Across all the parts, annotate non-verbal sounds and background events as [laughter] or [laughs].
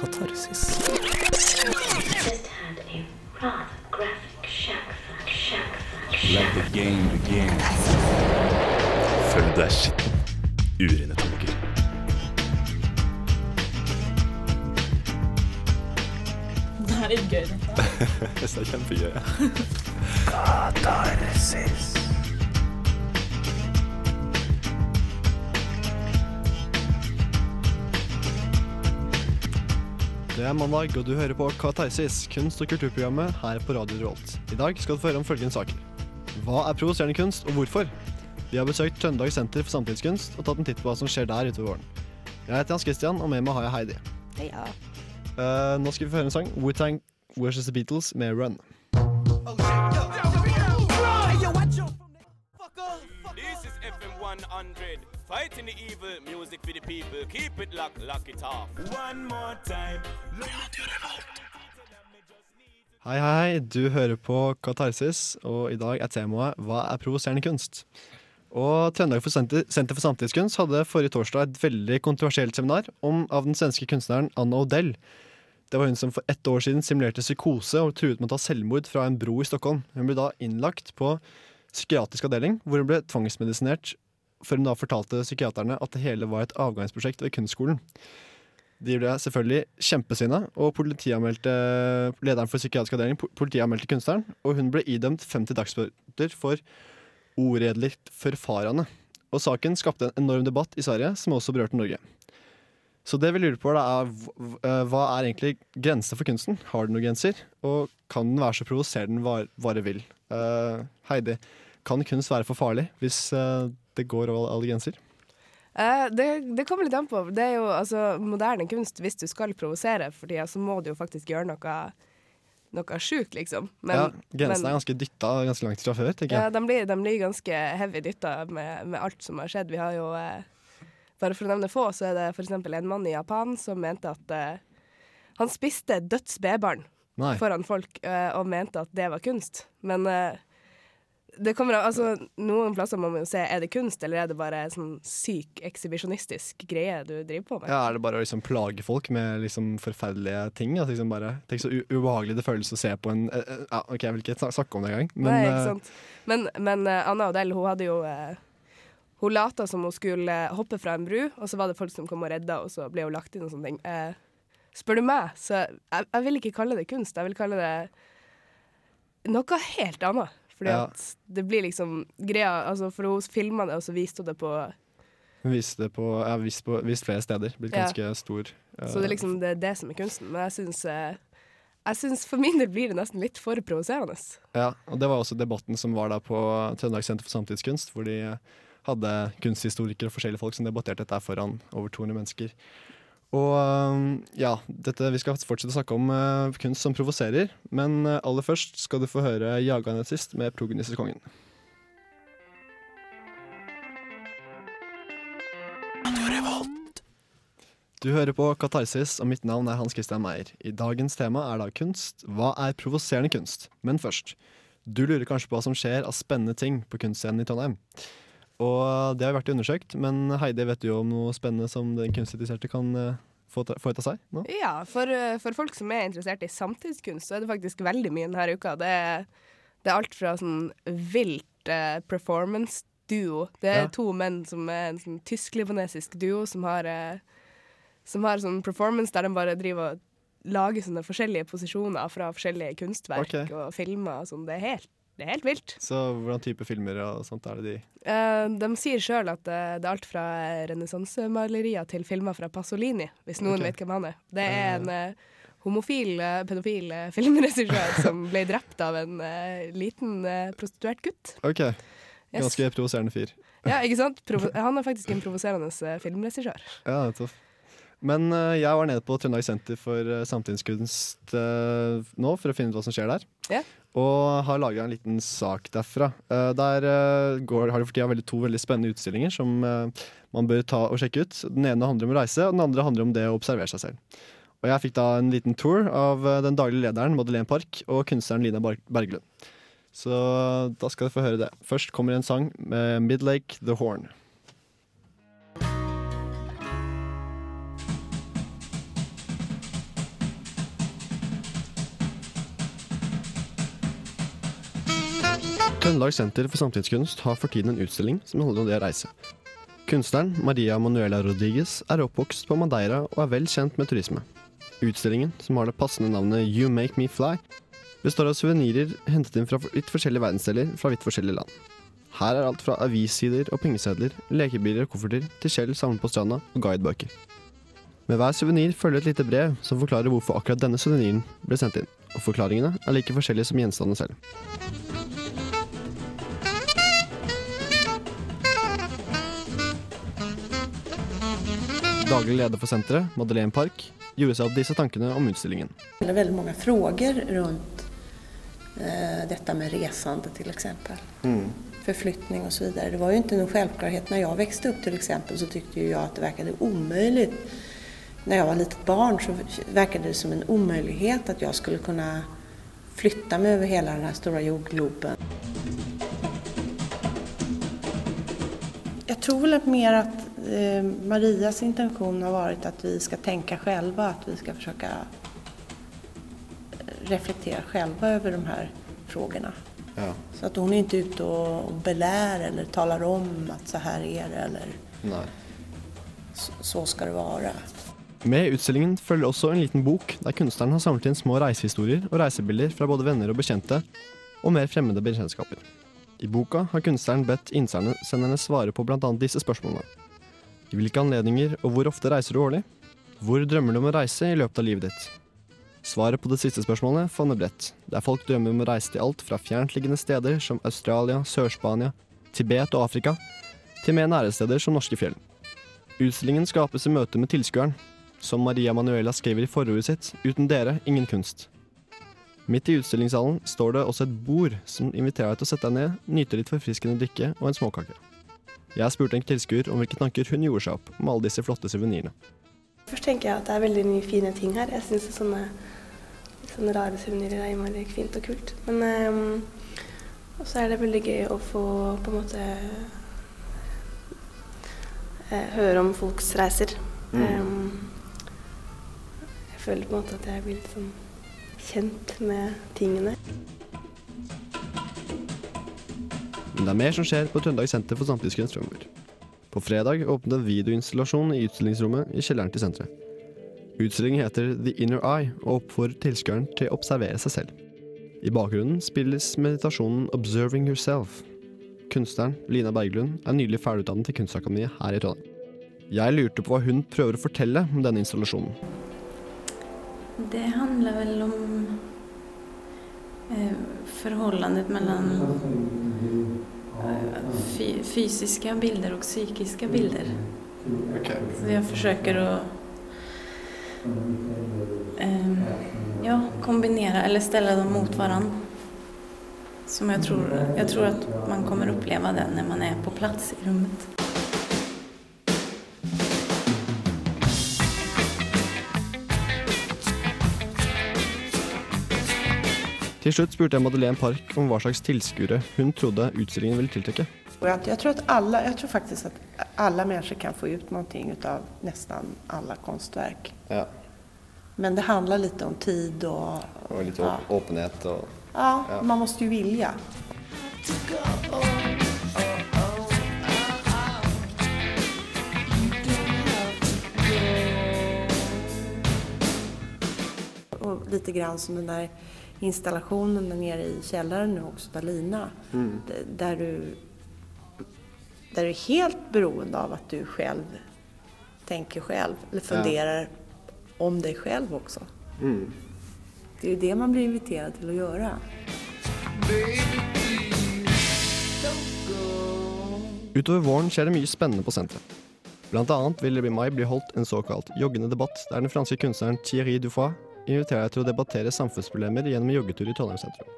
katarsis. Følg deg skitten. Urene tanker. Det er litt gøy. dette. [laughs] Det er kjempegøy. [laughs] ja. Det er mandag, og du hører på Katarsis, kunst- og kulturprogrammet her på Radio Revolt. I dag skal du få høre om følgende saker. Hva er provoserende kunst, og hvorfor? Vi har besøkt Trøndelag Senter for Samtidskunst og tatt en titt på hva som skjer der utover våren. Jeg heter Hans Christian, og med meg har jeg Heidi. Ja. Eh, nå skal vi få høre en sang. Wu-Tang versus The Beatles med Run. This is FM 100. Fighting the evil, music for the people. Keep it locked, lock it off. One more time. Hei, hei, hei. Du hører på Katarsis, og i dag er temaet Hva er provoserende kunst? Og Trøndelag for Senter, Senter for Samtidskunst hadde forrige torsdag et veldig kontroversielt seminar om, av den svenske kunstneren Anna Odell. Det var hun som for ett år siden simulerte psykose og truet med å ta selvmord fra en bro i Stockholm. Hun ble da innlagt på psykiatrisk avdeling, hvor hun ble tvangsmedisinert før hun da fortalte psykiaterne at det hele var et avgangsprosjekt ved kunstskolen. De ble selvfølgelig kjempesinna, og lederen for psykiatrisk avdeling po- politianmeldte kunstneren, og hun ble idømt 50 dagsbøter for oredelig forfarende. Og saken skapte en enorm debatt i Sverige, som også berørte Norge. Så det vi lurer på, da er eh, hva er egentlig grensa for kunsten? Har den noen grenser? Og kan den være så provoserende den bare vil? Uh, Heidi, kan kunst være for farlig hvis eh, det går over alle grenser? Eh, det, det kommer litt an på. Det er jo altså, moderne kunst. Hvis du skal provosere for tida, så må du jo faktisk gjøre noe, noe sjukt, liksom. Men, ja, grensene er ganske dytta ganske langt fra før, tenker ja, jeg. de, blir, de blir ganske heavy dytta med, med alt som har skjedd. Vi har jo eh, Bare for å nevne få, så er det f.eks. en mann i Japan som mente at eh, Han spiste dødsspedbarn Nei. foran folk eh, og mente at det var kunst. Men eh, det kommer av, altså, noen plasser må man jo se er det kunst, eller er det bare sånn syk ekshibisjonistisk greie du driver på med. Ja, Er det bare å liksom plage folk med liksom forferdelige ting? Altså liksom bare, tenk så ubehagelig det føles å se på en uh, uh, ja, OK, jeg vil ikke snakke om det engang. Men Nei, eh, ikke sant. Men, men uh, Anna Odell, hun hadde jo eh, Hun lata som hun skulle eh, hoppe fra en bru, og så var det folk som kom og redda, og så ble hun lagt inn og sånne ting. Eh, spør du meg, så jeg, jeg vil ikke kalle det kunst. Jeg vil kalle det noe helt annet. Fordi Ja. at det blir liksom greia altså For hun filma det, og så viste hun det på hun viste det på, ja, vist på vist flere steder. Blitt Ja. ganske stor. Uh, Så det er liksom det, er det som er kunsten. Men jeg syns eh, jeg synes For min del blir det nesten litt for provoserende. Ja, og det var også debatten som var da på Trøndelag Senter for Samtidskunst, hvor de hadde kunsthistorikere og forskjellige folk som debatterte dette foran over 200 mennesker. Og ja, dette, vi skal fortsette å snakke om uh, kunst som provoserer, men uh, aller først skal du få høre Jagande sist med Progenissekongen. Du hører på Katarsis, og mitt navn er Hans Christian Meyer. I dagens tema er da kunst. Hva er provoserende kunst? Men først, du lurer kanskje på hva som skjer av spennende ting på kunstscenen i Trondheim. Og det har vært undersøkt, men Heidi, vet du jo om noe spennende som den kunstinteresserte kan eh, få ut av seg nå? Ja, for, eh, for folk som er interessert i samtidskunst, så er det faktisk veldig mye denne uka. Det er, det er alt fra sånn vilt eh, performance-duo. Det er Ja. to menn som er en sånn tysk-libanesisk duo som har, eh, som har sånn performance der de bare driver og lager sånne forskjellige posisjoner fra forskjellige kunstverk okay. og filmer og sånn. Det er helt, det er helt vilt. Så hvordan type filmer og sånt er det de Eh, de sier sjøl at eh, det er alt fra renessansemalerier til filmer fra Pasolini, hvis noen okay. vet hvem han er. Det er en eh, homofil, eh, pedofil eh, filmregissør som ble drept av en eh, liten prostituert gutt. OK. Yes. Ganske provoserende fyr. Ja, ikke sant? [laughs] Provo han er faktisk en provoserende filmregissør. Ja, nettopp. Men eh, jeg var nede på Trøndelag Senter for eh, samtidskunst eh, nå for å finne ut hva som skjer der. Yeah. Og har laga en liten sak derfra. Der går, har de for tida to veldig spennende utstillinger som man bør ta og sjekke ut. Den ene handler om å reise, og den andre handler om det å observere seg selv. Og jeg fikk da en liten tour av den daglige lederen Madeleine Park og kunstneren Lina Berglund. Så da skal dere få høre det. Først kommer en sang med Midlake The Horn. Trøndelag Senter for Samtidskunst har for tiden en utstilling som handler om det å reise. Kunstneren Maria Manuela Rodriguez er oppvokst på Madeira og er vel kjent med turisme. Utstillingen, som har det passende navnet You Make Me Fly, består av suvenirer hentet inn fra litt forskjellige verdensdeler fra vidt forskjellige land. Her er alt fra avissider og pengesedler, lekebiler og kofferter til skjell samlet på stranda og guidebøker. Med hver suvenir følger et lite brev som forklarer hvorfor akkurat denne suveniren ble sendt inn, og forklaringene er like forskjellige som gjenstandene selv. Daglig leder for senteret, Madeleine Park, gjorde seg opp disse tankene om utstillingen. Det er veldig mange frågor rundt eh, dette med reisende, f.eks. Mm. Forflytning osv. så vidare. Det var jo ikke noen selvklarhet da jeg vokste opp, till exempel så syntes jeg at det verkade umulig När jag var litet barn så verkade det som en omöjlighet at jeg skulle kunne flytta meg over hele den här stora jordgloben. Jag tror väl att mer att eh, Marias intention har varit att vi ska tänka själva, att vi ska försöka reflektera själva över de här frågorna. Ja, Så att hon är inte ute och och belär eller talar om att så här är det eller Nej. så, så ska det vara. Med utstillingen følger også en liten bok der kunstneren har samlet inn små reisehistorier og reisebilder fra både venner og bekjente, og mer fremmede bekjentskaper. I boka har kunstneren bedt innsenderne svare på bl.a. disse spørsmålene. I hvilke anledninger og hvor ofte reiser du årlig? Hvor drømmer du om å reise i løpet av livet ditt? Svaret på det siste spørsmålet favner bredt, der folk drømmer om å reise til alt fra fjerntliggende steder som Australia, Sør-Spania, Tibet og Afrika, til mer nære steder som norske fjell. Utstillingen skapes i møte med tilskueren, som Maria Manuela skriver i forordet sitt, uten dere, ingen kunst. Midt i utstillingssalen står det også et bord som inviterer deg til å sette deg ned, nyte litt forfriskende drikke og en småkake. Jeg spurte en tilskuer om hvilke tanker hun gjorde seg opp med alle disse flotte suvenirene. Først tenker jeg at det er veldig mye fine ting her. Jeg syns sånne, sånne rare suvenirer er innmari fint og kult. Men um, så er det veldig gøy å få på en måte uh, høre om folks reiser. Ehm, jeg føler på en måte at jeg blir litt sånn kjent med tingene. Men det er mer som skjer på Trøndelag Senter for Samtidskunst framover. På fredag åpnet en videoinstallasjon i utstillingsrommet i kjelleren til senteret. Utstillingen heter The Inner Eye og oppfordrer tilskueren til å observere seg selv. I bakgrunnen spilles meditasjonen 'Observing Yourself'. Kunstneren Lina Berglund er nylig ferdigutdannet til Kunstakademiet her i Trondheim. Jeg lurte på hva hun prøver å fortelle om denne installasjonen. Det handler vel om eh, eh, fy, fysiska bilder och psykiska bilder. Så jag försöker att eh, ja, kombinera eller ställa dem mot varandra. Som jag tror, jag tror att man kommer uppleva det när man är på plats i rummet. Til slutt spurte jeg Madeleine Park om hva slags tilskuere hun trodde utstillingen ville tiltrekke. Och jag, jag, tror att alla, jag tror faktisk at alle mennesker kan få ut noe av nesten alle konstverk. Ja, Men det handler litt om tid og og litt Ja. åpenhet og Ja, Ja. man må jo vilje. Og lite grann som den där installationen där nere i källaren nu också, där Lina. mm. Där du, där du är helt beroende av att du själv tänker själv, eller funderar om dig själv också. Det är ju det man blir inviterad till att göra. Utover våren skjer det mye spennende på senteret. Blant annet vil det i mai bli holdt en såkalt joggende debatt, der den franske kunstneren Thierry Dufoy inviterer deg til å debattere samfunnsproblemer gjennom en joggetur i Trondheim sentrum.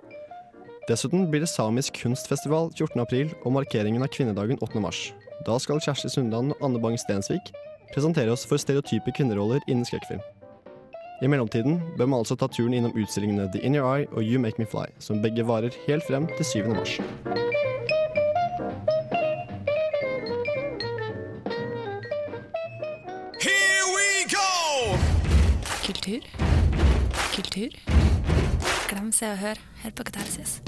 Dessuten blir det samisk kunstfestival 14. april og markeringen av kvinnedagen 8. mars. Da skal Kjersti Sundan og Anne Bang Stensvik presentere oss for stereotype kvinneroller innen skrekkfilm. I mellomtiden bør man altså ta turen innom utstillingene The In Your Eye og You Make Me Fly, som begge varer helt frem til 7. mars. Here we go! Kultur kultur. Glem Se og Hør. Hør på Katarsis.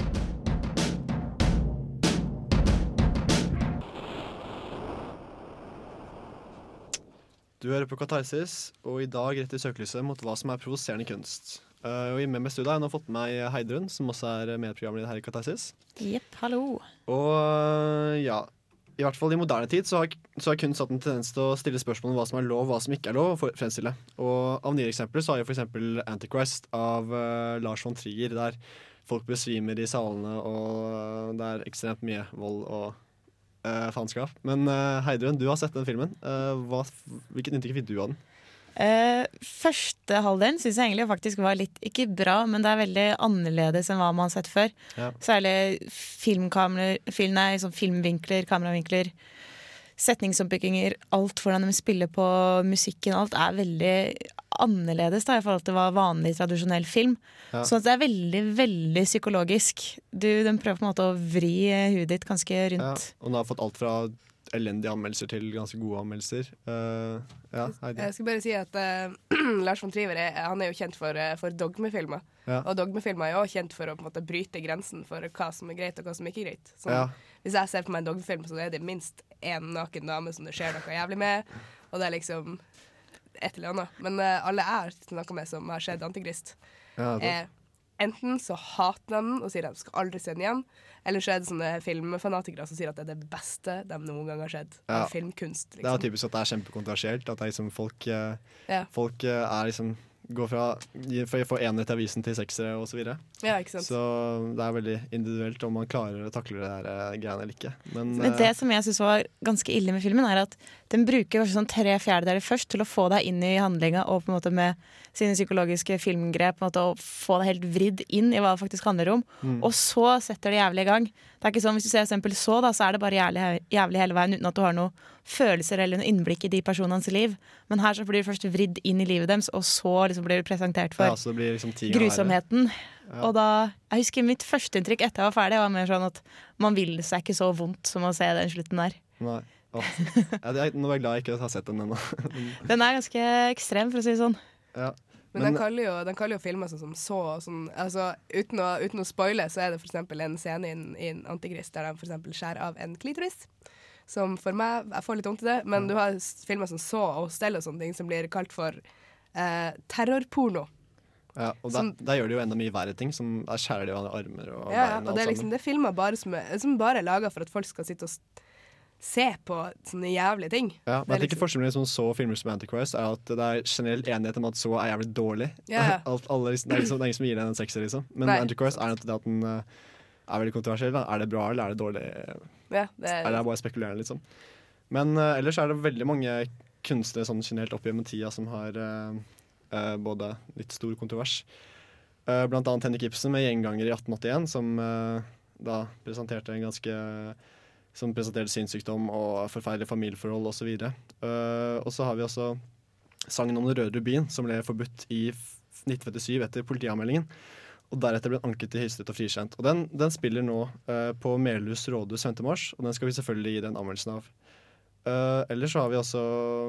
Du hører på Katarsis, og i dag retter søkelyset mot hva som er provoserende kunst. Uh, og i med meg studio har jeg nå fått med meg Heidrun, som også er medprogramleder her i Katarsis. Jepp, hallo. Og eh, ja, i hvert fall i moderne tid så har, så har kunst hatt en tendens til å stille spørsmål om hva som er lov hva som ikke er lov å fremstille. Og av nye eksempler så har vi f.eks. Antichrist av uh, Lars von Trier, der folk besvimer i salene, og det er ekstremt mye vold og uh, faenskap. Men uh, Heidrun, du har sett den filmen. Hva, hvilket inntrykk fikk du av den? Eh, første halvdelen syns jeg egentlig faktisk var litt ikke bra, men det er veldig annerledes enn hva man har sett før. Ja. Særlig film, nei, sånn filmvinkler, kameravinkler, setningsoppbygginger, alt hvordan de spiller på musikken, alt er veldig annerledes da, i forhold til hva vanlig tradisjonell film. Ja. Så det er veldig, veldig psykologisk. Du, den prøver på en måte å vri huet ditt ganske Ja, rundt. og den har fått alt fra elendige anmeldelser til ganske gode anmeldelser. Uh, ja, Jeg skal bare si at uh, [clears throat] Lars von Triver er, han er jo kjent for, uh, for dogmefilmer. Ja. Og dogmefilmer er jo også kjent for å måte, bryte grensen for hva som er greit og hva som ikke er greit. Så, Ja. Hvis jeg ser på meg en dogmefilm, så er det minst én naken dame som det skjer noe jævlig med. Og det er liksom et eller annet. Men eh, alle jeg har snakka med som har sett Antikrist, Ja, er enten så hater de den og sier at de skal aldri se den igjen, eller så er det sånne filmfanatikere som sier at det er det beste de noen gang har sett Ja. Filmkunst. filmkunst. Det er Liksom. typisk at det er kjempekontroversielt. At det er liksom folk, eh, Ja. folk eh, er liksom går fra fra å få enere til avisen til seksere osv. Så, Ja, ikke sant? så det er veldig individuelt om man klarer å takle det der eh, greiene eller ikke. Men, Men det som jeg syns var ganske ille med filmen, er at den bruker kanskje sånn tre fjerdedeler først til å få deg inn i handlinga og på en måte med sine psykologiske filmgrep på en måte, og få deg helt vridd inn i hva det faktisk handler om. Mm. Og så setter det jævlig i gang. Det er ikke sånn, Hvis du ser eksempel så, da, så er det bare jævlig, jævlig hele veien uten at du har noen følelser eller noe innblikk i de personenes liv. Men her så blir du først vridd inn i livet deres, og så liksom blir du presentert for ja, liksom grusomheten. Ja. Og da, jeg husker Mitt førsteinntrykk etter jeg var ferdig, var mer sånn at man vil seg ikke så vondt som å se den slutten der. Nei. Åh. Ja, det er, nå er jeg glad jeg ikke har sett den ennå. [laughs] Den er ganske ekstrem, for å si det sånn. ja. Men, den, kaller jo, den kaller jo filmer sånn som så og sånn altså, uten, å, uten å spoile, så er det for eksempel en scene i, en- i en Antikrist der de for eksempel skjærer av en klitoris. Som for meg Jeg får litt vondt i det, men du har filmer som så og stell og sånne ting som blir kalt for eh, terrorporno. Ja, og da, Som- da gjør de jo enda mye verre ting, som der skjærer de av armer og Ja, bein og og det er liksom det er filmer bare som, er, som bare er laga for at folk skal sitte og se på sånne jævlige ting. Ja, men jeg tenker liksom- Forskjellen mellom så filmer som Antichrist er at det er generell enighet om at så er jævlig dårlig. Ja. [laughs] Alt, alle, liksom, det, er liksom, ingen som gir den en sekser, liksom. Men Nei, Antichrist er det at den eh, er veldig kontroversiell. Da. Er det bra, eller er det dårlig? Ja, det er, er det bare spekulerende, liksom? Men uh, ellers er det veldig mange kunstnere sånn generelt opp gjennom tida som har uh, uh, både litt stor kontrovers. Blant annet Henrik Ibsen med 'Gjenganger' i 1881, som da presenterte en ganske som presenterte sinnssykdom og forferdelige familieforhold osv. Uh, og så har vi også sangen om den røde rubin, som ble forbudt i f- 1957 etter politianmeldingen. Og deretter ble den anket til Høyesterett og frikjent. Og den, den spiller nå uh, på Melhus rådhus 5. mars, og den skal vi selvfølgelig gi den anmeldelsen av. Uh, ellers så har vi også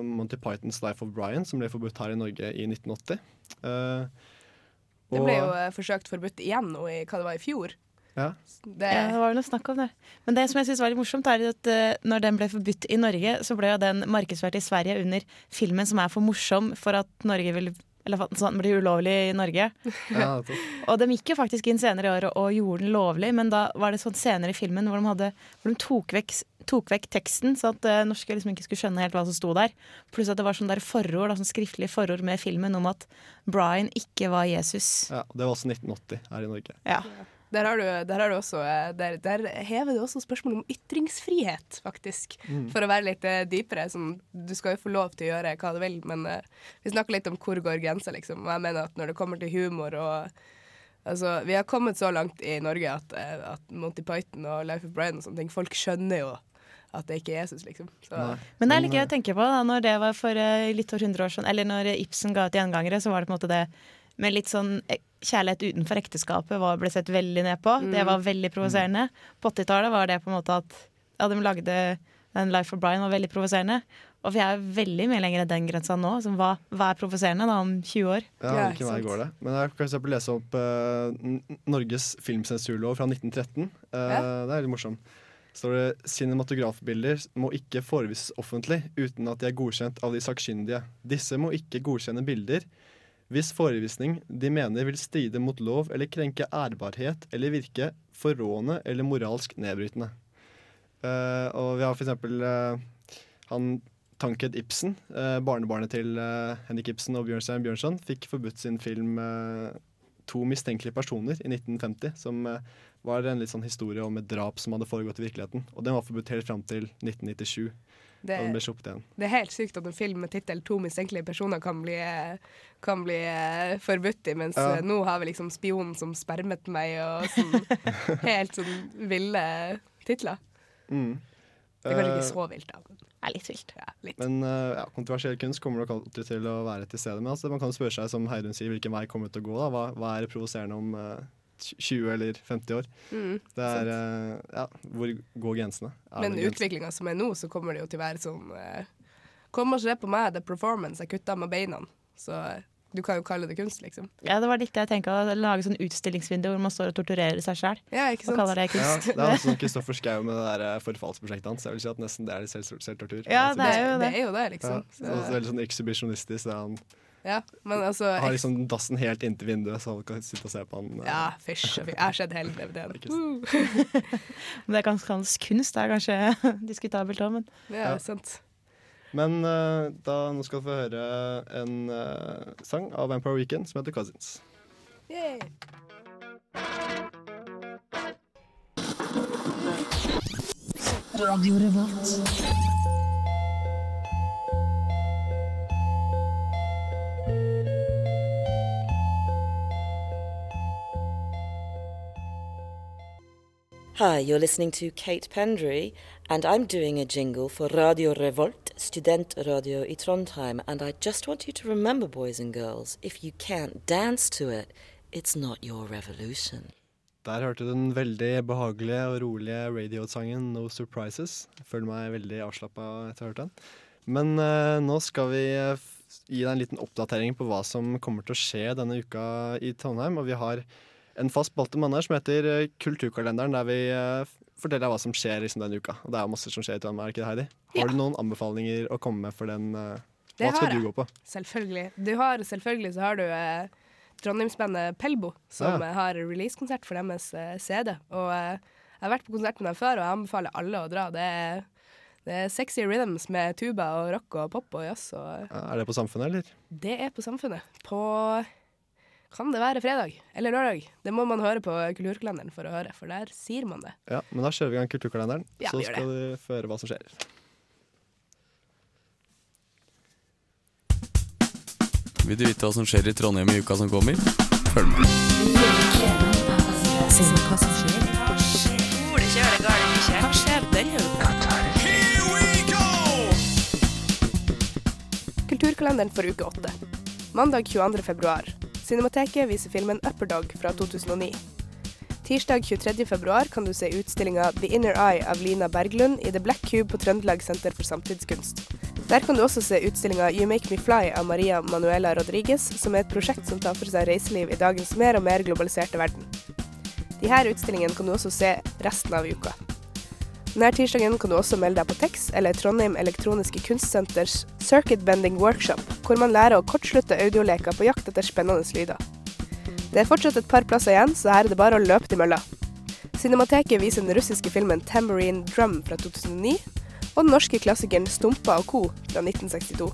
Monty Pythons Life of Brian, som ble forbudt her i Norge i 1980. Uh, det ble jo eh, forsøkt forbudt igjen nå i hva det var i fjor. Ja. Det, Ja, det var vel noe snakk om det. Men det som jeg synes var litt morsomt, er at uh, når den ble forbudt i Norge, så ble jo den markedsført i Sverige under filmen som er for morsom for at Norge vil eller at den blir ulovlig i Norge. Ja. [laughs] Og de gikk jo faktisk inn senere i året og gjorde den lovlig, men da var det sånn senere i filmen hvor de, hadde, hvor de tok, vekk, tok vekk teksten, så at uh, norske liksom ikke skulle skjønne helt hva som sto der. Pluss at det var sånn der forord, da, sånn skriftlig forord med filmen om at Brian ikke var Jesus. ja, Det var også 1980 her i Norge. Ja. Der har du, der har du også eh, der, der hever du også spørsmålet om ytringsfrihet, faktisk. Mm. For å være litt eh, dypere. Sånn, du skal jo få lov til å gjøre hva du vil, men uh, vi snakker litt om hvor går grensa, liksom. Og jeg mener at når det kommer til humor og Altså, vi har kommet så langt i Norge at, at Monty Python og Life of Brian og sånne ting, folk skjønner jo at det ikke er Jesus, liksom. Så, Men det er litt gøy å tenke på da, når det var for litt over 100 år siden, eller når Ibsen ga ut gjengangere, så var det på en måte det med litt sånn kjærlighet utenfor ekteskapet var, ble sett veldig ned på. Det var veldig provoserende. På 80-tallet var det på en måte at ja, de lagde den Life of Brian var veldig provoserende. Og vi er veldig mye lenger enn den grensa nå. Som hva, hva er provoserende da om 20 år? Ja, det hvilken ikke vei går det? Men jeg kan eksempel lese opp uh, Norges filmsensurlov fra 1913. Uh, Ja. Det er litt morsomt. står det cinematografbilder må ikke forevises offentlig uten at de er godkjent av de sakkyndige. Disse må ikke godkjenne bilder hvis forevisning de mener vil stride mot lov eller krenke ærbarhet eller virke forrådende eller moralsk nedbrytende. Uh, og vi har for eksempel eh, han Tanked Ibsen, uh, barnebarnet til uh, Henrik Ibsen og Bjørnstein Bjørnson, fikk forbudt sin film To mistenkelige personer i 1950, som var en litt sånn historie om et drap som hadde foregått i virkeligheten. Og den var forbudt helt fram til 1997. Det, og den ble sluppet igjen. det er helt sykt at en film med tittel 'To mistenkelige personer' kan bli, eh, kan bli eh, forbudt i, mens Ja. eh, nå har vi liksom 'Spionen som spermet meg' og sånn [laughs] helt sånn ville titler. Mm. Det er kanskje Eh, ikke så vilt, da. Det er litt vilt. Ja, litt. Men eh, ja, kontroversiell kunst kommer nok alltid til å være til stede. Men altså, man kan spørre seg, som Heidun sier, hvilken vei kommer det til å gå? da? Hva, hva er det provoserende om eh, 20 eller 50 år? Mm, Det er, uh, ja, Hvor går grensene? Er Men utviklinga som er nå, så kommer det jo til å være sånn uh, Kommer ikke det på meg, det er performance. Jeg kutta med beina. Så uh, du kan jo kalle det kunst, liksom. Ja, det var litt det jeg tenkte. Å lage sånn utstillingsvindu hvor man står og torturerer seg sjøl. Ja, ikke Og kaller det Ja, kunst. det er altså Kristoffer [laughs] Schou med det der forfallsprosjektet hans. Jeg vil si at nesten det er selv, selvtortur. Ja, Altså, det er jo det det. er jo det, ja, liksom. så det er Så, veldig sånn ekshibisjonistisk. det er Han ja, men altså har liksom dassen helt inntil vinduet, så folk kan sitte og se på han. eh, Ja, fysj. og fy. Jeg har sett hele DVD-en. Ikke Uh, [laughs] Om det kan kunst, det er kanskje [laughs] diskutabelt òg, men ja, Ja. sant. Men uh, da, nå skal vi få høre en uh, sang av Vampire Weekend som heter 'Cousins'. Yay. Hi, you're listening to Kate Pendry, and I'm doing a jingle for Radio Revolt, Student Radio i Trondheim. And I just want you to remember, boys and girls, if you can't dance to it, it's not your revolution. Der hørte du den veldig behagelige og rolige radio-sangen 'No Surprises'. Jeg føler meg veldig avslappa etter å ha hørt den. Men uh, nå skal vi eh, gi deg en liten oppdatering på hva som kommer til å skje denne uka i Trondheim. Og vi har en fast spalte mandag som heter eh, Kulturkalenderen, der vi eh, forteller hva som skjer liksom, den uka. Og det er masse som skjer i det, Heidi? Har du noen anbefalinger å komme med for den? eh, hva skal du gå på? Selvfølgelig. Du har, selvfølgelig så har du eh, Trondheimsbandet Pelbo, som Ja. har releasekonsert for deres eh, CD. Og eh, jeg har vært på konsert med dem før, og jeg anbefaler alle å dra. Det er, det er sexy rhythms med tuba og rock og pop og jazz. Og Ja, Er det på Samfunnet, eller? det er på Samfunnet. På Kan det være fredag eller lørdag? Det må man høre på kulturkalenderen for å høre, for der sier man det. Ja, men da kjører vi i gang Kulturkalenderen, Ja, så skal du få høre hva som skjer. Vil du vite hva som skjer i Trondheim i uka som kommer? Følg med. Kulturkalenderen for uke åtte. Mandag 22. februar. Cinemateket viser filmen Upperdog fra 2009. Tirsdag 23. februar kan du se utstillinga The Inner Eye av Lina Berglund i The Black Cube på Trøndelag Senter for samtidskunst. Der kan du også se utstillinga You Make Me Fly av Maria Manuela Rodriguez, som er et prosjekt som tar for seg reiseliv i dagens mer og mer globaliserte verden. De her utstillingene kan du også se resten av uka. Denne tirsdagen kan du også melde deg på TEX, eller Trondheim Elektroniske Kunstsenters Circuit Bending Workshop, hvor man lærer å kortslutte audioleker på jakt etter spennende lyder. Det er fortsatt et par plasser igjen, så her er det bare å løpe til mølla. Cinemateket viser den russiske filmen Tambourine Drum fra 2009, og den norske klassikeren Stumpa og co. fra 1962.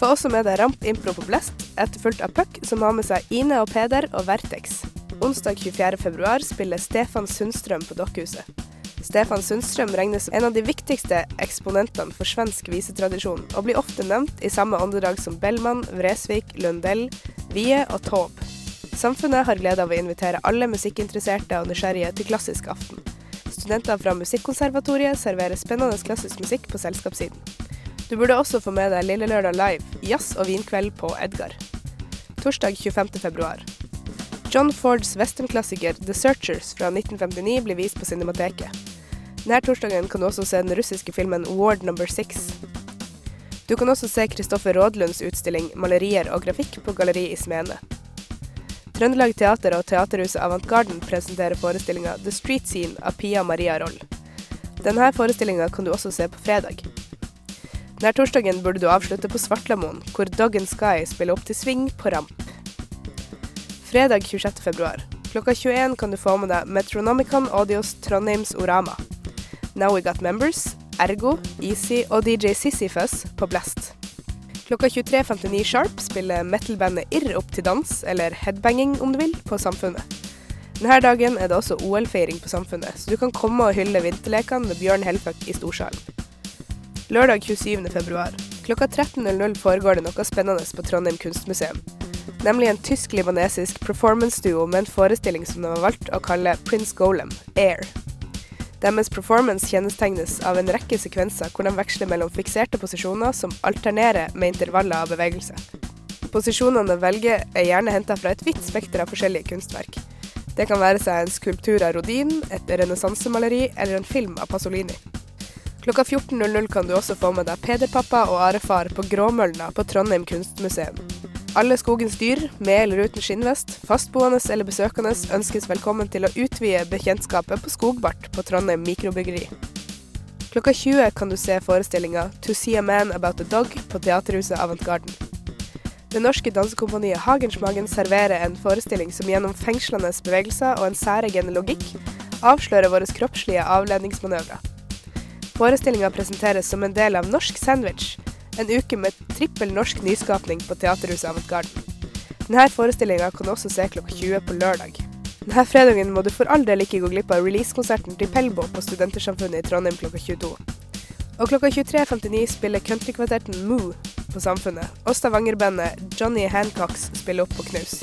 Få også med deg Ramp Impro på Blest, etterfulgt av Puck, som har med seg Ine og Peder og Vertex. Onsdag 24. februar spiller Stefan Sundstrøm på Dokkhuset. Stefan Sundstrøm regnes som en av de viktigste eksponentene for svensk visetradisjon, og blir ofte nevnt i samme åndedrag som Bellman, Vresvik, Lundell, Wie og Taube. Samfunnet har glede av å invitere alle musikkinteresserte og nysgjerrige til klassisk aften. Studenter fra Musikkonservatoriet serverer spennende klassisk musikk på selskapssiden. Du burde også få med deg Lille Lørdag Live, jazz og vinkveld på Edgar. Torsdag 25. februar. John Fords westernklassiker The Searchers fra 1959 blir vist på Cinemateket. Denne torsdagen kan du også se den russiske filmen Ward Number Six. Du kan også se Kristoffer Rådlunds utstilling Malerier og grafikk på Galleri i Smene. Trøndelag Teater og Teaterhuset Avantgarden presenterer forestillinga The Street Scene av Pia Maria Roll. Denne forestillinga kan du også se på fredag. Denne torsdagen burde du avslutte på Svartlamoen, hvor Dog and Sky spiller opp til sving på ramp. Fredag 26. februar. Klokka 21 kan du få med deg Metronomicon Audios Trondheims Orama. Now We Got Members, Ergo, Easy og DJ Sisyfus på Blast. Klokka 23.59 sharp spiller metal-bandet Irr opp til dans, eller headbanging om du vil, på Samfunnet. Denne dagen er det også OL-feiring på Samfunnet, så du kan komme og hylle vinterlekene med Bjørn Helføk i Storsalen. Lørdag 27.2. Klokka 13.00 foregår det noe spennende på Trondheim kunstmuseum. Nemlig en tysk-libanesisk performance-duo med en forestilling som de har valgt å kalle Prince Golem, Air. Deres performance kjennetegnes av en rekke sekvenser hvor de veksler mellom fikserte posisjoner som alternerer med intervaller av bevegelse. Posisjonene de velger er gjerne henta fra et vidt spekter av forskjellige kunstverk. Det kan være seg en skulptur av Rodin, et renessansemaleri eller en film av Pasolini. Klokka 14.00 kan du også få med deg Pederpappa og Arefar på Gråmølna på Trondheim kunstmuseum. Alle skogens dyr, med eller uten skinnvest, fastboende eller besøkende, ønskes velkommen til å utvide bekjentskapet på Skogbart på Trondheim mikrobryggeri. Klokka 20 kan du se forestillinga To see a man about a dog på Teaterhuset Avantgarden. Det norske dansekompaniet Hagensmagen serverer en forestilling som gjennom fengslende bevegelser og en særegen logikk avslører våre kroppslige avledningsmanøvrer. Forestillinga presenteres som en del av Norsk Sandwich, en uke med trippel norsk nyskapning på Teaterhuset Avantgarden. Denne forestillinga kan du også se klokka 20 på lørdag. Denne fredagen må du for all del ikke gå glipp av releasekonserten til Pelbo på Studentersamfunnet i Trondheim klokka 22. Og klokka 23.59 spiller countrykvartetten Moo på Samfunnet, og Stavanger-bandet Johnny Hancocks spiller opp på Knaus.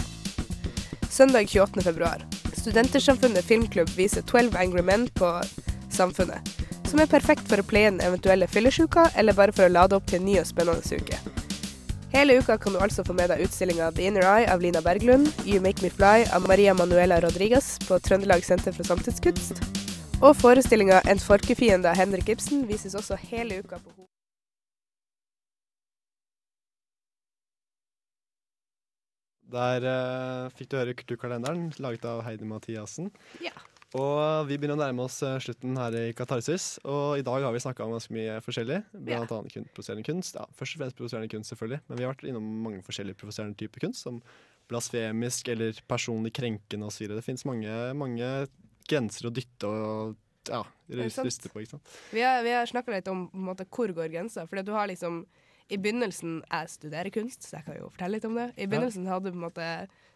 Søndag 28. februar. Studentersamfunnet filmklubb viser 12 Angry Men på Samfunnet, som er perfekt for å pleie den eventuelle fyllesyka, eller bare for å lade opp til en ny og spennende uke. Hele uka kan du altså få med deg utstillinga The Inner Eye av Lina Berglund, You Make Me Fly av Maria Manuela Rodriguez på Trøndelag Senter for samtidskunst, og forestillinga En folkefiende av Henrik Ibsen vises også hele uka på Ho. Der uh, fikk du høre Kulturkalenderen, laget av Heidi Mathiassen. Ja. Og vi begynner å nærme oss eh, slutten her i Katarsis. Og i dag har vi snakka om ganske mye forskjellig. Blant annet kun provoserende kunst. Ja, først og fremst provoserende kunst, selvfølgelig. Men vi har vært innom mange forskjellige provoserende typer kunst. Som blasfemisk eller personlig krenkende osv. Det fins mange, mange grenser å dytte og ja, ryste på. ikke sant? Vi har, vi har snakka litt om måte, hvor går grensa. For du har liksom I begynnelsen Jeg studerer kunst, så jeg kan jo fortelle litt om det. I begynnelsen hadde du på en måte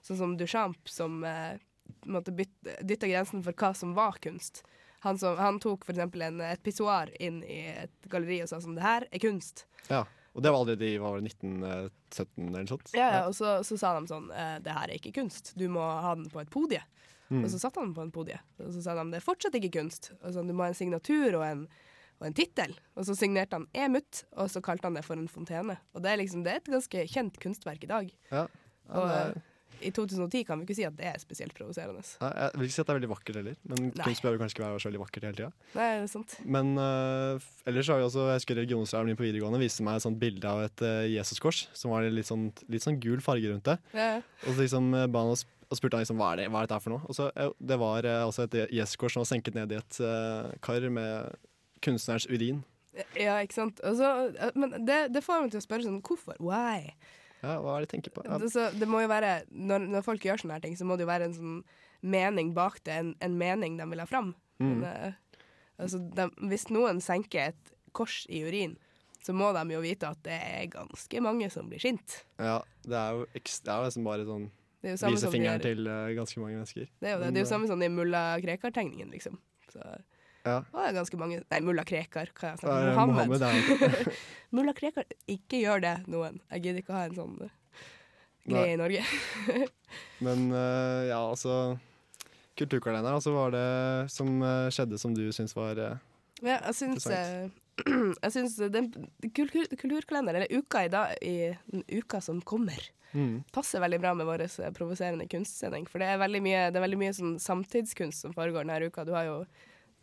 sånn som Duchamp, som eh, dytta grensen for hva som var kunst. Han, som, han tok eksempel et pissoar inn i et galleri og sa sånn Det her er kunst. Ja. Og det var allerede i det, 1917 eller noe sånt? Ja, ja, og så, så sa de sånn eh, Det her er ikke kunst. Du må ha den på et podie. Mm. Og så satte han den på en podie. Og så sa de det er fortsatt ikke kunst. Og sånn, du må ha en signatur og en, og en tittel. Og så signerte han Emut, og så kalte han det for en fontene. Og det er liksom Det er et ganske kjent kunstverk i dag. Ja. Ja, det er- eh, i 2010 kan vi ikke si at det er spesielt provoserende. Ja, jeg vil ikke si at det er veldig vakkert heller, men kunst behøver kanskje ikke være så veldig vakkert hele tida. Nei, det er sant. Men uh, ellers har vi også, jeg husker religionslæreren min på videregående viste meg et sånt bilde av et uh, Jesuskors som var litt sånn, litt sånn gul farge rundt det. Ja, ja. Og så liksom uh, ba han oss og spurte han liksom, hva er det hva er dette for noe. Og så, Det var altså et Jesuskors som var senket ned i et kar med kunstnerens urin. Ja, ikke sant. Og eh, men det, det får meg til å spørre sånn Hvorfor? Why? Ja, Hva er det jeg tenker på? Ja. Så, det må jo være, når, når folk gjør sånne her ting, så må det jo være en sånn mening bak det, en, en mening de vil ha fram. Mm. Men, eh, altså, de, hvis noen senker et kors i urin, så må de jo vite at det er ganske mange som blir sint. ja, det er jo ekstra, det er liksom bare sånn Vise fingeren til uh, ganske mange mennesker. Det er jo det. Det er jo eh, samme som i mulla Krekar-tegningen, liksom. Så, Ja. og det er ganske mange Nei, mulla Krekar, hva jeg snakker om? Mohammed. Mohammed, [laughs] mulla Krekar, ikke gjør det, noen. Jeg gidder ikke å ha en sånn greie Nei. i Norge. [laughs] Men uh, ja, altså Kulturkalenderen, altså var det som uh, skjedde som du syns var uh, Ja, jeg syns, eh, [clears throat] jeg syns den kultur, kulturkalender, eller uka i, dag, i den uka som kommer, mm. passer veldig bra med vår eh, provoserende kunstsending. For det er veldig mye, det er veldig mye sånn samtidskunst som foregår denne uka. Du har jo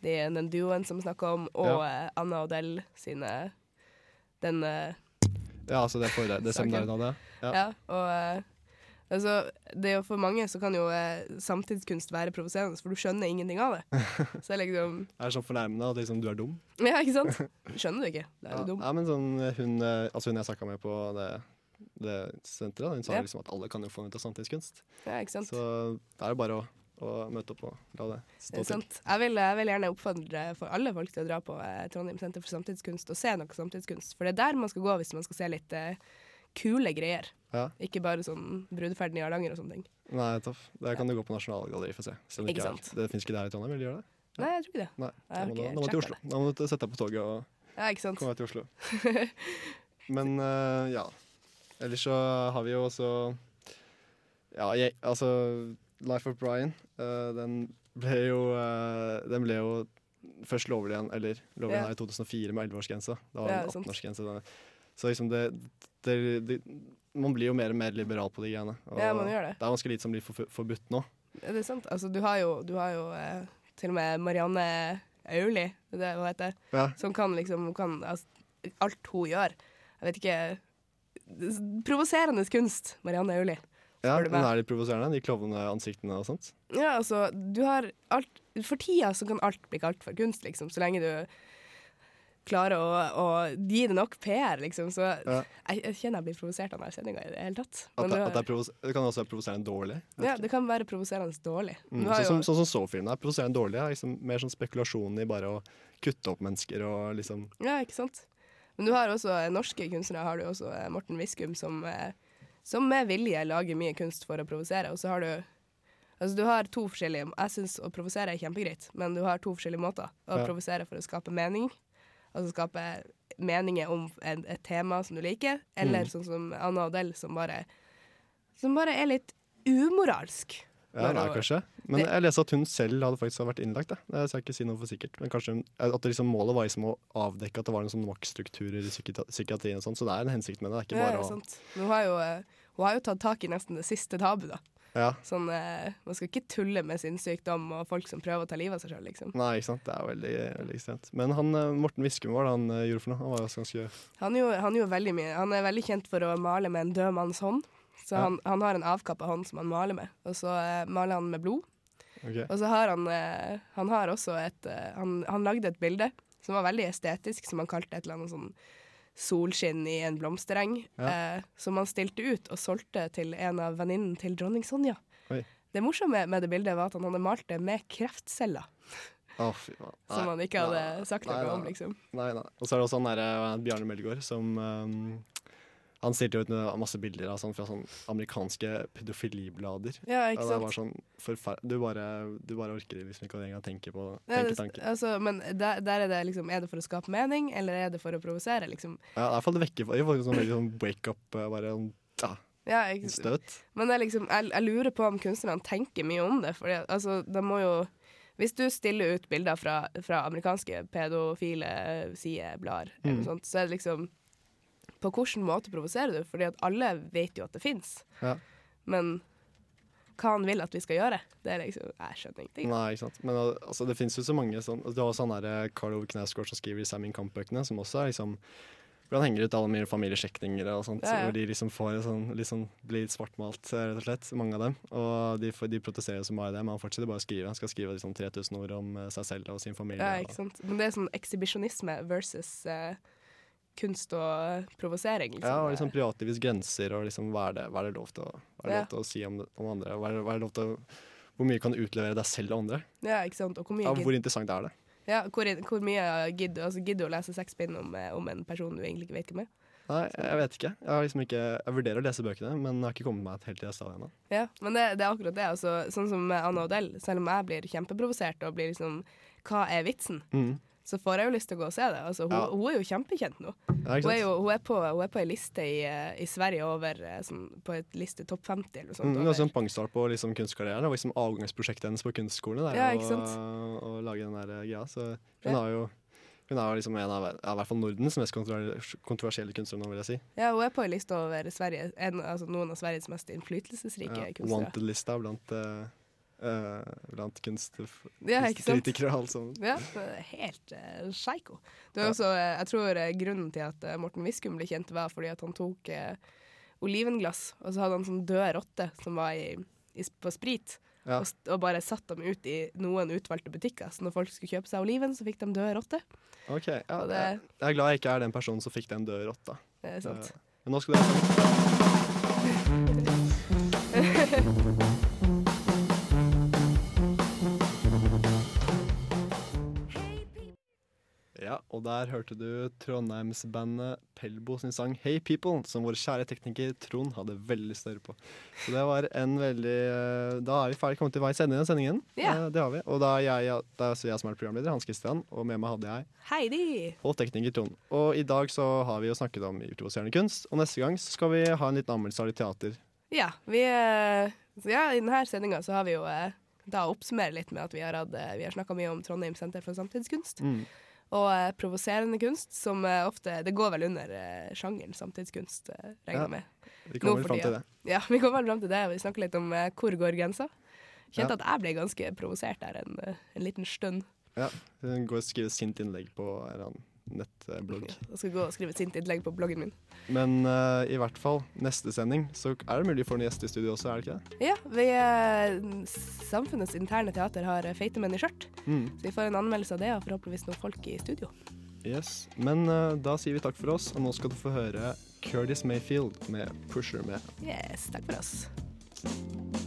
de, den duoen som snakker om, og Ja. eh, Anna og Del sine Den eh, Ja, altså det, for, det Saken. seminaret han hadde? Ja. og, eh, Altså, det er jo For mange så kan jo eh, samtidskunst være provoserende, for du skjønner ingenting av det. [laughs] Så er liksom Det er sånn fornærmende at liksom, du er dum. [laughs] Ja, ikke sant? [laughs] Skjønner du ikke. Da er Ja, du dum. ja, men sånn, hun, altså hun jeg snakka med på det, det senteret, hun sa Ja. liksom at alle kan jo få noe av samtidskunst. Ja, ikke sant? Så det er jo bare å, å møte opp og la det Det stå er til. Jeg vil, jeg vil gjerne oppfordre for alle folk til å dra på eh, Trondheim senter for samtidskunst og se noe samtidskunst. For det er der man skal gå hvis man skal se litt eh, kule greier. Ja. Ikke bare sånn Brudeferden i Hardanger og sånne ting. Nei, toff. Der kan du gå på Nasjonalgalleriet for å se. Selv om det Ikke er- sant. Det fins ikke der i Trondheim, vil du gjøre det? Nei, jeg tror ikke det. Nei, da må, du, må du til Oslo. Da må du sette deg på toget og Ja, komme deg til Oslo. [laughs] Men uh, ja. Ellers så har vi jo også Ja, jeg, altså Life of Brian, eh, den ble jo eh, Den ble jo først lovlig igjen, eller lovlig Ja. her i 2004 med 11-årsgrense. Da var det sant. 18-årsgrense. Så liksom det, det, det Man blir jo mer og mer liberal på de greiene. Og Ja, man gjør det. Det er ganske lite som blir forbu- forbudt nå. Er det sant? Altså, du har jo, du har jo eh, til og med Marianne Auli, er hva heter, Ja. som kan liksom kan, altså, Alt hun gjør. Jeg vet ikke Provoserende kunst, Marianne Auli. Ja, men er de provoserende? De klovneansiktene og sånt? Ja, altså, du har alt For tida så kan alt bli kalt for kunst, liksom, så lenge du klarer å, å gi det nok PR, liksom. Så Ja. jeg, jeg kjenner jeg blir provosert av denne sendinga i det hele tatt. At, det, du at det, det kan også være provoserende dårlig. ja, det kan være provoserende dårlig. Mm, sånn, som, sånn som så-filmen er provoserende dårlig. Er liksom mer sånn spekulasjon i bare å kutte opp mennesker og liksom Ja, ikke sant? Men du har også eh, norske kunstnere. Har du også eh, Morten Viskum, som, eh, som med vilje lager mye kunst for å provosere. Og så har du Altså, du har to forskjellige Jeg syns å provosere er kjempegreit, men du har to forskjellige måter. Å Ja. provosere for å skape mening, altså skape meninger om en, et tema som du liker, eller Mm. sånn som Anna Odell, som bare Som bare er litt umoralsk. Ja, nei, kanskje. Men jeg leste at hun selv hadde faktisk vært innlagt. Da. Det skal jeg ikke si noe for sikkert. Men kanskje at liksom målet var liksom å avdekke at det var noen sånn maktstrukturer i psykiatrien. og sånt, Så det er en hensikt med det. Det er ikke bare ja, å sant. Men hun har, jo, eh, hun har jo tatt tak i nesten det siste tabu, da. Ja. Sånn, eh, man skal ikke tulle med sinnssykdom og folk som prøver å ta livet av seg sjøl, liksom. Nei, ikke sant. Det er veldig, veldig ekstremt. Men han eh, Morten Viskum, hva han eh, gjorde for noe? Han var jo ganske Han gjorde, han veldig mye. Han er veldig kjent for å male med en død manns hånd. Så han, han har en avkappa hånd som han maler med, og så eh, maler han med blod. Okay. Og så har han, eh, han har også et eh, han, han lagde et bilde som var veldig estetisk, som han kalte et eller annet sånn solskinn i en blomstereng, Ja. eh, som han stilte ut og solgte til en av venninnen til dronning Sonja. Oi. Det morsomme med det bildet var at han hadde malt det med kreftceller. Å, fy faen. Som han ikke hadde sagt noe om, liksom. Nei, nei. Og så er det også han derre Bjarne Melgaard som eh, Han stilte jo ut med masse bilder av sånn, fra sånn amerikanske pedofiliblader. Ja, ikke Og det sant? var sånn du, bare, du bare orker liksom ikke å engang tenke på Ja, tenke det- tanker. altså, men der, der er det liksom Er det for å skape mening, eller er det for å provosere, liksom? Ja, i hvert fall det vekker får sånn veldig sånn wake up, eh, bare sånn ja, Ja, ikke, støt. Men det er liksom, jeg, jeg lurer på om kunstnerne tenker mye om det. Fordi altså, de må jo Hvis du stiller ut bilder fra, fra amerikanske pedofile sideblader, eller Mm. sånt, så er det liksom På hvilken måte provoserer du? Fordi at alle vet jo at det fins. Ja. Men hva han vil at vi skal gjøre, det er liksom Jeg skjønner ingenting. Nei, ikke sant. Men altså, det fins jo så mange sånn Du har han derre Carl Ove Knausgård som skriver i Sam in Kamp-bøkene, som også er liksom hvor han henger ut alle mine familiesjekninger og sånt, Ja, ja. hvor de liksom får sånn, sånn, blir svartmalt, eh, rett og slett, mange av dem. Og de, de protesterer mye av det, men han fortsetter bare å skrive. Han skal skrive liksom 3000 ord om eh, seg selv og sin familie. Ja, ikke sant? Men det er sånn ekshibisjonisme versus eh, kunst og provosering, liksom. Ja, og liksom privatlivets grenser, og liksom hva er det, hva er det lov til å, hva er det Ja. lov til å si om, om andre? Hva er, det- hva er det lov til å, hvor mye kan du utlevere deg selv og andre? Ja, ikke sant? Og hvor mye Ja, hvor interessant er det? Ja, hvor, hvor mye gidder altså, gidd du å lese seks bind om, eh, om en person du egentlig ikke vet hvem er? Nei, jeg vet ikke. Jeg, har liksom ikke, jeg vurderer å lese bøkene, men jeg har ikke kommet meg helt til det stadiet ennå. Ja, men det, det er akkurat det. Altså, sånn som Anna Odell, selv om jeg blir kjempeprovosert og blir liksom Hva er vitsen? Mm. Så får jeg jo lyst til å gå og se det. Altså, hun, Ja. hun er jo kjempekjent nå. Er hun, er jo, hun, er på, hun er på ei liste i, eh, i Sverige over sånn, På et liste topp 50 eller noe sånt. Mm, over- også en pangstart på liksom kunstkarrieren. Det var liksom avgangsprosjektet hennes på kunstskolen. Der, Ja, er ikke? Og å lage den der eh, greia. Så hun Ja. har jo hun er liksom en av ja, i hvert fall Nordens mest kontroversielle kunstnere, vil jeg si. Ja, hun er på en liste over Sverige, en, altså, noen av Sveriges mest innflytelsesrike Ja, kunstnere. Wanted-lista blant, uh, uh, blant Ja, kunstkritikere og alt sånt. Ja, helt uh, psycho. Det er også, eh, jeg tror eh, grunnen til at eh, Morten Viskum ble kjent, var fordi at han tok eh, olivenglass, og så hadde han sånn døde rotte som var i, i, på sprit. Ja. Og, og bare satt dem ut i noen utvalgte butikker. Så når folk skulle kjøpe seg oliven, så fikk de døde rotte. Ok, ja, det- jeg, jeg er glad jeg ikke er den personen som fikk den døde rotta. Det er sant. Eh, Men nå skal dere og der hørte du Trondheimsbandet Pelbo sin sang 'Hey People', som vår kjære tekniker Trond hadde veldig lyst til å høre på. Så det var en veldig eh, Da er vi ferdig kommet til veis ende i sendingen. Eh, Det har vi. Og da er jeg, det er jeg som er programleder, Hans Christian, og med meg hadde jeg Heidi! og tekniker Trond. Og i dag så har vi jo snakket om utroserende kunst, og neste gang så skal vi ha en liten anmeldelse av litt teater. Ja, vi, eh, ja i denne sendinga så har vi jo eh, da oppsummert litt med at vi har, hatt, vi har snakka mye om Trondheim senter for samtidskunst. Mm. Og eh, provoserende kunst, som eh, ofte Det går vel under eh, sjangeren samtidskunst, regner Ja, med. vi kommer vel fram til det. Ja, vi kommer vel fram til det. Vi snakker litt om hvor går grensa. Kjente Ja. at jeg ble ganske provosert der en, en liten stund. Ja, Hun går og skriver sint innlegg på en nettblogg. Jeg skal gå og skrive et sint innlegg på bloggen min. Men uh, i hvert fall, neste sending så er det mulig for en gjest i studio også, er det ikke det? Ja, vi, uh, Samfunnets interne teater har eh, feite menn i skjørt. Mm. Så vi får en anmeldelse av det, og forhåpentligvis noen folk i studio. Yes. Men uh, da sier vi takk for oss, og nå skal du få høre Curtis Mayfield med 'Pusher med'. Yes, takk for oss.